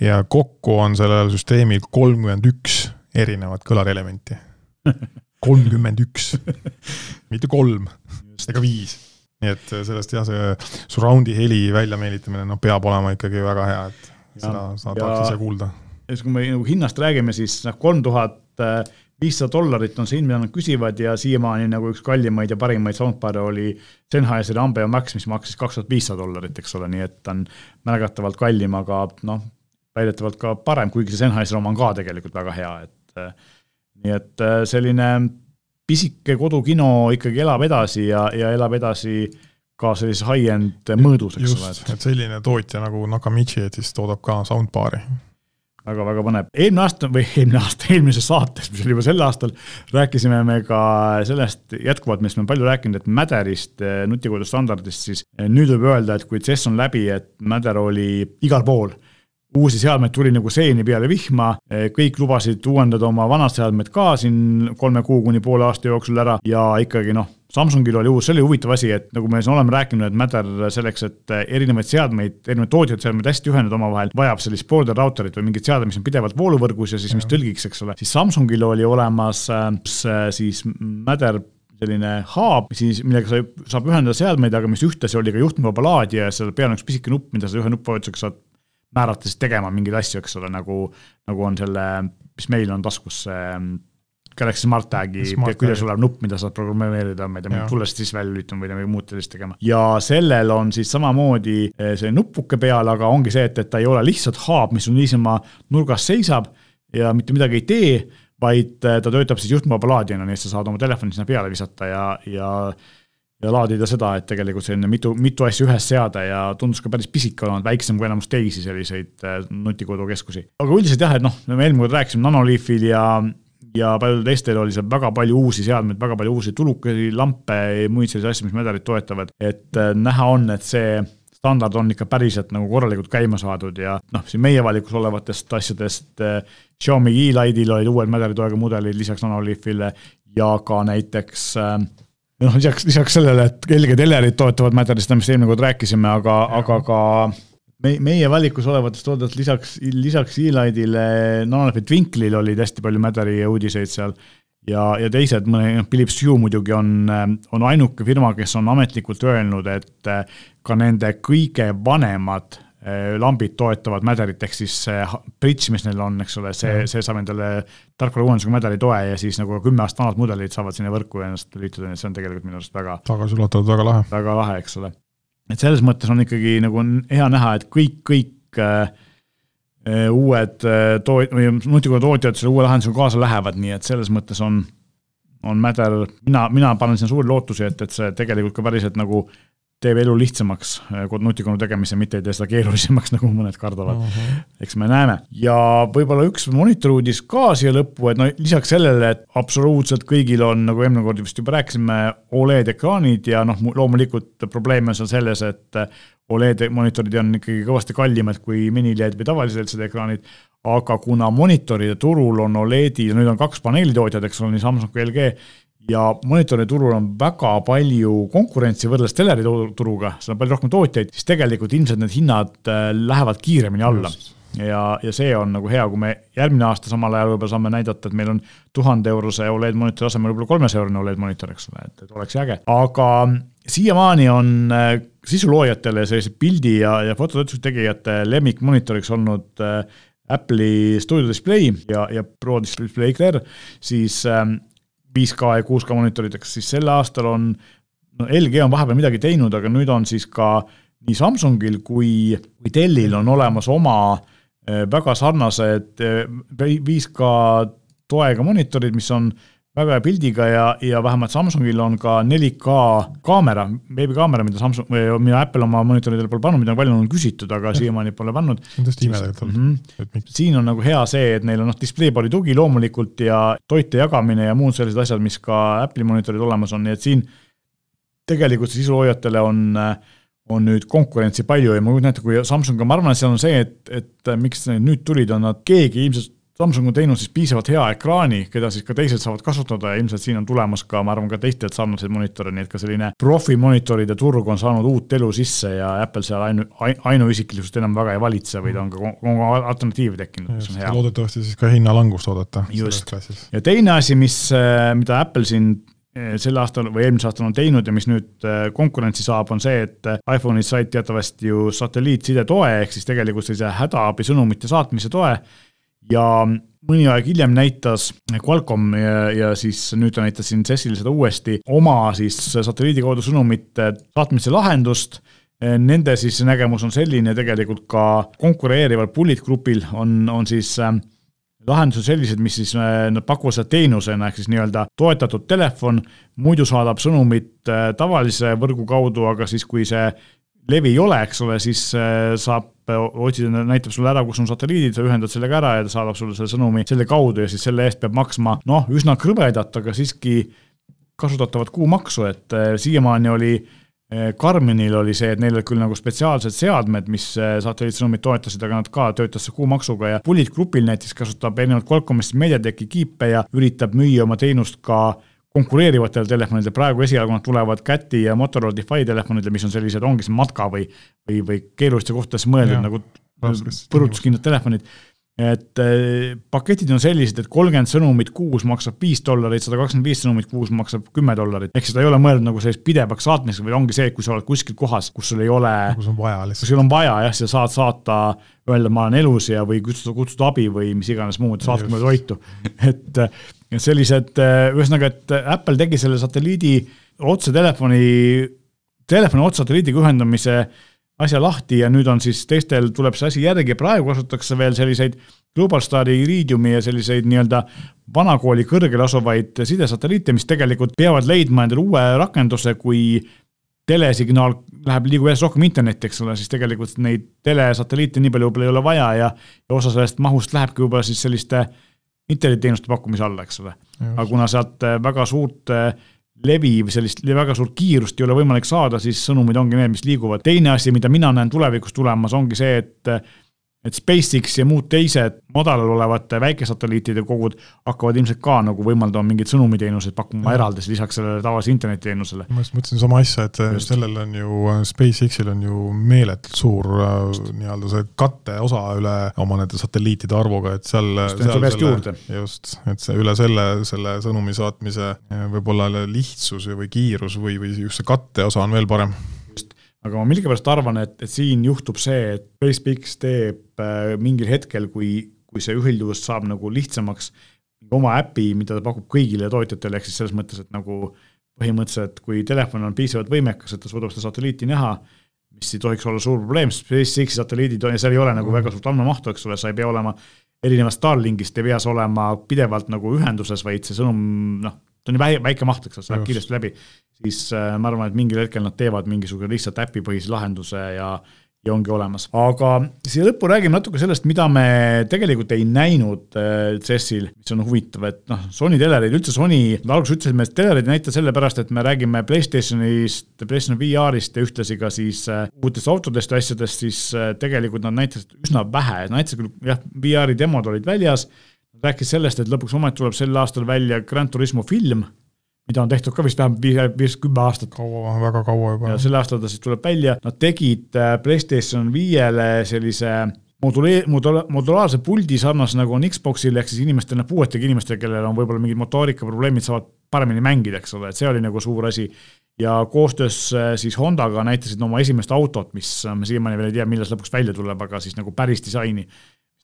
ja kokku on sellel süsteemil kolmkümmend üks erinevat kõlarelementi. kolmkümmend üks, mitte kolm ega viis nii et äh, sellest jah, see surround'i heli väljameelitamine, noh, peab olema ikkagi väga hea, et ja, seda sa tahaks ise kuulda.
ja siis, kui me nagu hinnast räägime, siis noh, kolm tuhat viissada dollarit on see hind, mida nad küsivad ja siiamaani nagu üks kallimaid ja parimaid soundbar'e oli Sennheiseri Ambeo Max, mis maksis kaks tuhat viissada dollarit, eks ole, nii et ta on märgatavalt kallim, aga noh, väidetavalt ka parem, kuigi see Sennheiseri oma on ka tegelikult väga hea, et nii et äh, selline pisike kodukino ikkagi elab edasi ja, ja elab edasi ka sellises high-end mõõdus, eks
ole. et selline tootja nagu Nakamichi, et siis toodab ka soundbar'i
väga-väga põnev. eelmine aasta või eelmine aasta, eelmises saates, mis oli juba sel aastal, rääkisime me ka sellest jätkuvalt, millest me palju rääkinud, et Mäderist, nutikodu standardist, siis nüüd võib öelda, et kui CES on läbi, et Mäder oli igal pool uusi seadmeid tuli nagu seeni peale vihma, kõik lubasid uuendada oma vanad seadmed ka siin kolme kuu kuni poole aasta jooksul ära ja ikkagi noh, Samsungil oli uus, see oli huvitav asi, et nagu me siin oleme rääkinud, et Matter selleks, et erinevaid seadmeid, erinevaid tootjaid seadmeid hästi ühendada omavahel, vajab sellist border router'it või mingit seadet, mis on pidevalt vooluvõrgus ja siis, mis tõlgiks, eks ole, siis Samsungil oli olemas äh, siis Matter selline hub, siis millega sa, saab ühendada seadmeid, aga mis ühtlasi oli ka juhtmevaba laadija ja seal peal on üks pisike nupp, mida sa ühe nuppvajutusega saad määrata siis tegema mingeid asju, eks ole, nagu, nagu on selle, mis meil on taskus see mm, Galaxy Smart Tagi küljes olev nupp, mida saad programmeerida, ma ei tea, tullest siis välja lülitama või midagi muud sellist tegema. ja sellel on siis samamoodi eh, see nupuke peal, aga ongi see, et, et ta ei ole lihtsalt hub, mis sul niisama nurgas seisab ja mitte midagi ei tee, vaid eh, ta töötab siis juhtmevaba laadijana, nii et sa saad oma telefoni sinna peale visata ja, ja ja laadida seda, et tegelikult selline mitu, mitu asja ühes seada ja tundus ka päris pisike olevat, väiksem kui enamus teisi selliseid äh, nutikodukeskusi. aga üldiselt jah, et noh, me eelmine kord rääkisime Nanoliifil ja, ja paljudel teistel oli seal väga palju uusi seadmeid, väga palju uusi tulukesi, lampe ja muid selliseid asju, mis medalit toetavad, et äh, näha on, et see standard on ikka päriselt nagu korralikult käima saadud ja noh, siin meie valikus olevatest asjadest äh, Xiaomi E-Light'il olid uued medalitoega mudelid lisaks Nanoliifile ja ka näiteks äh, noh, lisaks, lisaks sellele, et LG Telerit toetavad Mädarist, millest eelmine kord rääkisime, aga, aga ka me, meie valikus olevatest toodetest lisaks, lisaks E-Lightile, Nanolifit Twinklil olid hästi palju Mädari uudiseid seal. Ja, ja teised, mõne, noh, Philips Hue muidugi on, on ainuke firma, kes on ametlikult öelnud, et ka nende kõige vanemad lambid toetavad mäderit, ehk siis see bridž, mis neil on, eks ole, see, see saab endale tarkvarauuendusega mäderi toe ja siis nagu kümme aastat vanad mudelid saavad sinna võrku ennast lülitada, nii et see on tegelikult minu arust väga
tagasiulatuvad, väga lahe.
väga lahe, eks ole. et selles mõttes on ikkagi nagu on hea näha, et kõik, kõik äh, äh uued äh, toot- või nutikodu tootjad selle uue lahendusega kaasa lähevad, nii et selles mõttes on, on Mäder, mina, mina panen sinna suuri lootusi, et, et see tegelikult ka päriselt nagu teeb elu lihtsamaks äh, nutikonu tegemise, mitte ei tee seda keerulisemaks, nagu mõned kardavad uh. -huh. eks me näeme. ja võib-olla üks monitori uudis ka siia lõppu, et no lisaks sellele, et absoluutselt kõigil on, nagu eelmine kord vist juba rääkisime, Oled ekraanid ja noh, loomulikult probleem on seal selles, et Oled monitorid on ikkagi kõvasti kallimad kui mini-LED või tavalised LCD ekraanid, aga kuna monitoride turul on Oledi ja nüüd on kaks paneelitootjat, eks ole, nii Samsung kui LG, ja monitoriturul on väga palju konkurentsi võrreldes telerituruga, seal on palju rohkem tootjaid, siis tegelikult ilmselt need hinnad äh, lähevad kiiremini alla. ja, ja see on nagu hea, kui me järgmine aasta samal ajal võib-olla saame näidata, et meil on tuhande eurose Oled monitori asemel võib-olla kolmesaja eurone Oled monitor, eks ole, et, et oleks äge, aga siiamaani on äh, sisuloojatele sellise pildi ja, ja fototöötluse tegijate lemmikmonitoriks olnud äh, Apple'i Studio Display ja, ja Pro Display XR, siis ähm, 5K ja 6K monitorideks, siis sel aastal on, no LG on vahepeal midagi teinud, aga nüüd on siis ka nii Samsungil kui, kui Dellil on olemas oma äh, väga sarnased 5K äh, toega monitorid, mis on väga hea pildiga ja, ja vähemalt Samsungil on ka 4K kaamera, veebikaamera, mida Samsung või mida Apple oma monitoridele pole pannud, mida on palju on küsitud, aga siiamaani pole pannud.
see on tõesti ime tegelikult olnud.
-hmm. siin on nagu hea see, et neil on noh, displeipalli tugi loomulikult ja toite jagamine ja muud sellised asjad, mis ka Apple'i monitorid olemas on, nii et siin tegelikult sisuloojatele on on nüüd konkurentsi palju ja ma kujutan ette, kui Samsung, ma arvan, et seal on see, et, et miks need nüüd tulid, on nad, keegi ilmselt Samsung on teinud siis piisavalt hea ekraani, keda siis ka teised saavad kasutada ja ilmselt siin on tulemas ka, ma arvan, ka teistelt sarnaseid monitore, nii et ka selline profimonitoride turg on saanud uut elu sisse ja Apple seal ainu, ainuisiklikkust enam väga ei valitse, vaid on ka alternatiive tekkinud, mis on hea.
loodetavasti siis ka hinnalangust oodata.
just, ja teine asi, mis, mida Apple siin eh, sel aastal või eelmisel aastal on teinud ja mis nüüd eh, konkurentsi saab, on see, et iPhone'id said teatavasti ju satelliitside toe, ehk siis tegelikult sellise hädaabisõnumite saatmise toe ja mõni aeg hiljem näitas Qualcomm ja, ja siis nüüd ta näitas siin CES-il seda uuesti, oma siis satelliidi kaudu sõnumite saatmise lahendust. Nende siis nägemus on selline tegelikult ka konkureerival Bullet Groupil on, on siis äh, lahendused sellised, mis siis äh, nad pakuvad seda teenusena, ehk siis nii-öelda toetatud telefon, muidu saadab sõnumit äh, tavalise võrgu kaudu, aga siis, kui see levi ei ole, eks ole, siis äh, saab äh, otsida, näitab sulle ära, kus on satelliidid, sa ühendad sellega ära ja ta saadab sulle selle sõnumi selle kaudu ja siis selle eest peab maksma. noh, üsna krõbedat, aga siiski kasutatavat kuumaksu, et äh, siiamaani oli Karminil oli see, et neil olid küll nagu spetsiaalsed seadmed, mis satelliitsõnumit toetasid, aga nad ka töötasid kuumaksuga ja Bullet Groupil näiteks kasutab erinevalt Qualcommist Mediateki kiipe ja üritab müüa oma teenust ka konkureerivatel telefonidel, praegu esialgu nad tulevad Cati ja Motorola Defy telefonidel, mis on sellised, ongi see matka või, või, või keeruliste kohtadesse mõeldud nagu põrutuskindlad telefonid et äh, paketid on sellised, et kolmkümmend sõnumit kuus maksab viis dollarit, sada kakskümmend viis sõnumit kuus maksab kümme dollarit. ehk seda ei ole mõeldud nagu sellist pidevaks saatmiseks, vaid ongi see, et kui sa oled kuskil kohas, kus sul ei ole.
kus on vaja lihtsalt.
kus sul on vaja jah, sa saad saata, öelda, ma olen elus ja, või kutsuda, kutsuda abi või mis iganes muud, saatke mulle toitu et sellised, äh, ühesõnaga, et Apple tegi selle satelliidi otsetelefoni, telefoni otsesatelliidiga ühendamise asja lahti ja nüüd on siis teistel tuleb see asi järgi. Ja praegu kasutatakse veel selliseid Globalstari Iridiumi ja selliseid nii-öelda vanakooli kõrgel asuvaid sidesatelliite, mis tegelikult peavad leidma endale uue rakenduse, kui telesignaal läheb, liigub järjest rohkem internetti, eks ole, siis tegelikult neid telesatelliite nii palju võib-olla ei ole vaja ja, ja osa sellest mahust lähebki võib-olla siis selliste äh, internetiteenuste pakkumise alla, eks ole. aga kuna sealt äh, väga suurt äh, levi või sellist väga suurt kiirust ei ole võimalik saada, siis sõnumid ongi need, mis liiguvad. teine asi, mida mina näen tulevikus tulemas, ongi see, et et SpaceX ja muud teised madalal olevate väikesatelliitide kogud hakkavad ilmselt ka nagu võimaldama mingeid sõnumiteenuseid pakkuma eraldi lisaks sellele tavalisele internetiteenusele.
ma just mõtlesin sama asja, et just. sellel on ju, SpaceX-il on ju meeletult suur äh, nii-öelda see katteosa üle oma nende satelliitide arvuga, et seal. just, et see üle selle, selle sõnumi saatmise äh, võib-olla lihtsus või kiirus või, või just see katteosa on veel parem
aga ma millegipärast arvan, et, et siin juhtub see, et SpaceX teeb äh, mingil hetkel, kui, kui see ühilduvus saab nagu lihtsamaks, oma äpi, mida ta pakub kõigile tootjatele, ehk siis selles mõttes, et nagu põhimõtteliselt, kui telefon on piisavalt võimekas, et ta suudab seda satelliiti näha, mis ei tohiks olla suur probleem, sest SpaceX-i satelliidid on ja seal ei ole nagu väga suurt andmemahtu, eks ole, sa ei pea olema erinevast Starlinkist ei pea sa olema pidevalt nagu ühenduses, vaid see sõnum noh, ta on ju väike, väike maht, eks ole, see läheb kiiresti läbi, siis äh, ma arvan, et mingil hetkel nad teevad mingisuguse lihtsalt äpipõhise lahenduse ja ja ongi olemas, aga siia lõppu räägime natuke sellest, mida me tegelikult ei näinud äh, CES-il, mis on huvitav, et noh, Sony telerid, üldse Sony, alguses ütlesime, et telerid ei näita sellepärast, et me räägime Playstationist, PlayStation VR-ist ja ühtlasi ka siis äh, uutest autodest ja asjadest, siis tegelikult nad näitasid üsna vähe, näitasid küll jah, VR-i demod olid väljas rääkis sellest, et lõpuks ometi tuleb sel aastal välja Grand Turismo film, mida on tehtud ka vist vähemalt viis, viis, kümme aastat.
kaua, väga kaua juba.
ja sel aastal ta siis tuleb välja, nad tegid äh, PlayStation viiele sellise modulee-, modula-, modulaarse puldi sarnase nagu on Xboxil, ehk siis inimestele, puuetega inimestele, kellel on võib-olla mingid motoorikaprobleemid, saavad paremini mängida, eks ole, et see oli nagu suur asi. ja koostöös äh, siis Hondaga näitasid oma esimest autot, mis me siiamaani veel ei tea, millal see lõpuks välja tuleb, aga siis nagu päris disaini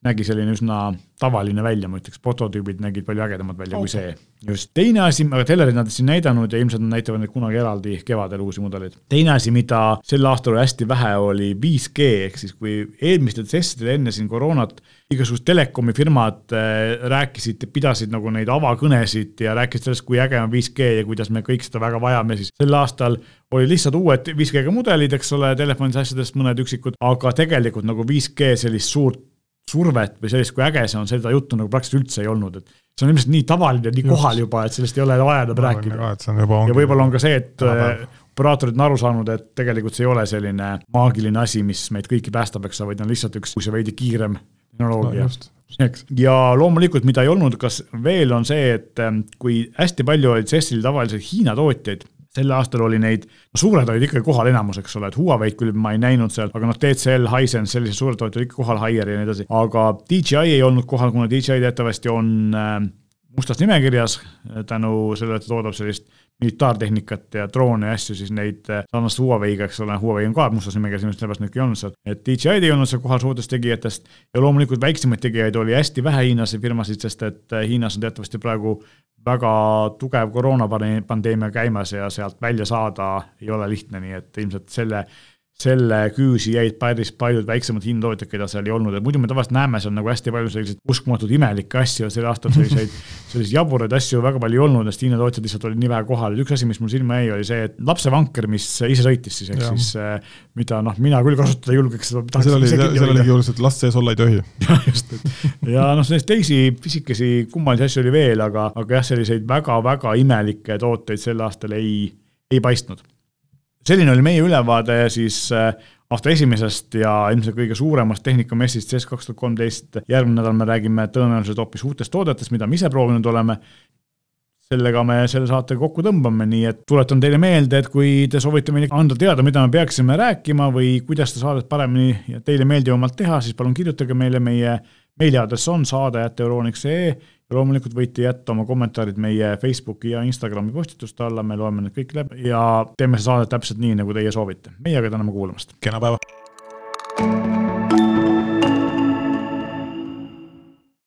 nägi selline üsna tavaline välja, ma ütleks, prototüübid nägid palju ägedamad välja okay. kui see. just, teine asi, aga Tellerid nad siin näidanud ja ilmselt nad näitavad neid kunagi eraldi kevadel uusi mudeleid. teine asi, mida sel aastal oli hästi vähe, oli 5G, ehk siis kui eelmistel testidel enne siin koroonat igasugused telekomi firmad äh, rääkisid, pidasid nagu neid avakõnesid ja rääkisid sellest, kui äge on 5G ja kuidas me kõik seda väga vajame, siis sel aastal oli lihtsalt uued 5G-ga mudelid, eks ole, telefonis asjadest mõned üksikud, aga tegelikult nagu 5G sellist suurt survet või sellist, kui äge see on, seda juttu nagu praktiliselt üldse ei olnud, et see on ilmselt nii tavaline, nii kohal juba, et sellest ei ole vaja enam rääkida. ja võib-olla on ka see, et äh, operaatorid on aru saanud, et tegelikult see ei ole selline maagiline asi, mis meid kõiki päästab, eks ole, vaid on lihtsalt üks, üks veidi kiirem tehnoloogia no,. eks, ja loomulikult, mida ei olnud, kas veel on see, et ähm, kui hästi palju oli CES-il tavaliselt Hiina tootjaid sel aastal oli neid, no suured olid ikkagi kohal enamus, eks ole, et Huawei'd küll ma ei näinud seal, aga noh, TCL, Hisense, sellised suured tootjad ikka kohal, Haier ja nii edasi, aga DJI ei olnud kohal, kuna DJI teatavasti on äh, mustas nimekirjas äh, tänu sellele, et ta toodab sellist militaartehnikat ja droone ja asju, siis neid äh, sarnast Huawei'ga, eks ole, Huawei on ka mustas nimekirjas, ilmselt sellepärast neid ei olnud seal. et DJI-d ei olnud seal kohal suurtest tegijatest ja loomulikult väiksemaid tegijaid oli hästi vähe Hiinas firmasid, sest et Hiinas on teatavasti praegu väga tugev koroonapandeemia käimas ja sealt välja saada ei ole lihtne, nii et ilmselt selle selle küüsi jäid päris paljud väiksemad hinnatootjad, keda seal ei olnud, et muidu me tavaliselt näeme seal nagu hästi palju selliseid uskumatult imelikke asju, sel aastal selliseid, selliseid jaburaid asju väga palju ei olnud, sest hinnatootjad lihtsalt olid nii vähe kohal, üks asi, mis mul silma jäi, oli see, et lapsevanker, mis ise sõitis siis, ehk ja. siis äh, mida noh, mina küll kasutada ei julgeks.
seal oli, seal oligi juures, et last sees olla ei tohi.
jah, just, et ja noh, selliseid teisi pisikesi kummalisi asju oli veel, aga, aga jah, selliseid väga-väga imelikke tooteid sel aastal ei, ei paistnud selline oli meie ülevaade siis äh, aasta esimesest ja ilmselt kõige suuremast tehnikamessist CES kaks tuhat kolmteist. järgmine nädal me räägime tõenäoliselt hoopis uutest toodetest, mida me ise proovinud oleme. sellega me selle saate kokku tõmbame, nii et tuletan teile meelde, et kui te soovite meile anda teada, mida me peaksime rääkima või kuidas seda saadet paremini ja teile meeldivamalt teha, siis palun kirjutage meile, meie meiliaadress on saade.euroniks.ee ja loomulikult võite jätta oma kommentaarid meie Facebooki ja Instagrami postituste alla, me loeme need kõik läbi ja teeme see saade täpselt nii, nagu teie soovite. meie aga täname kuulamast.
kena päeva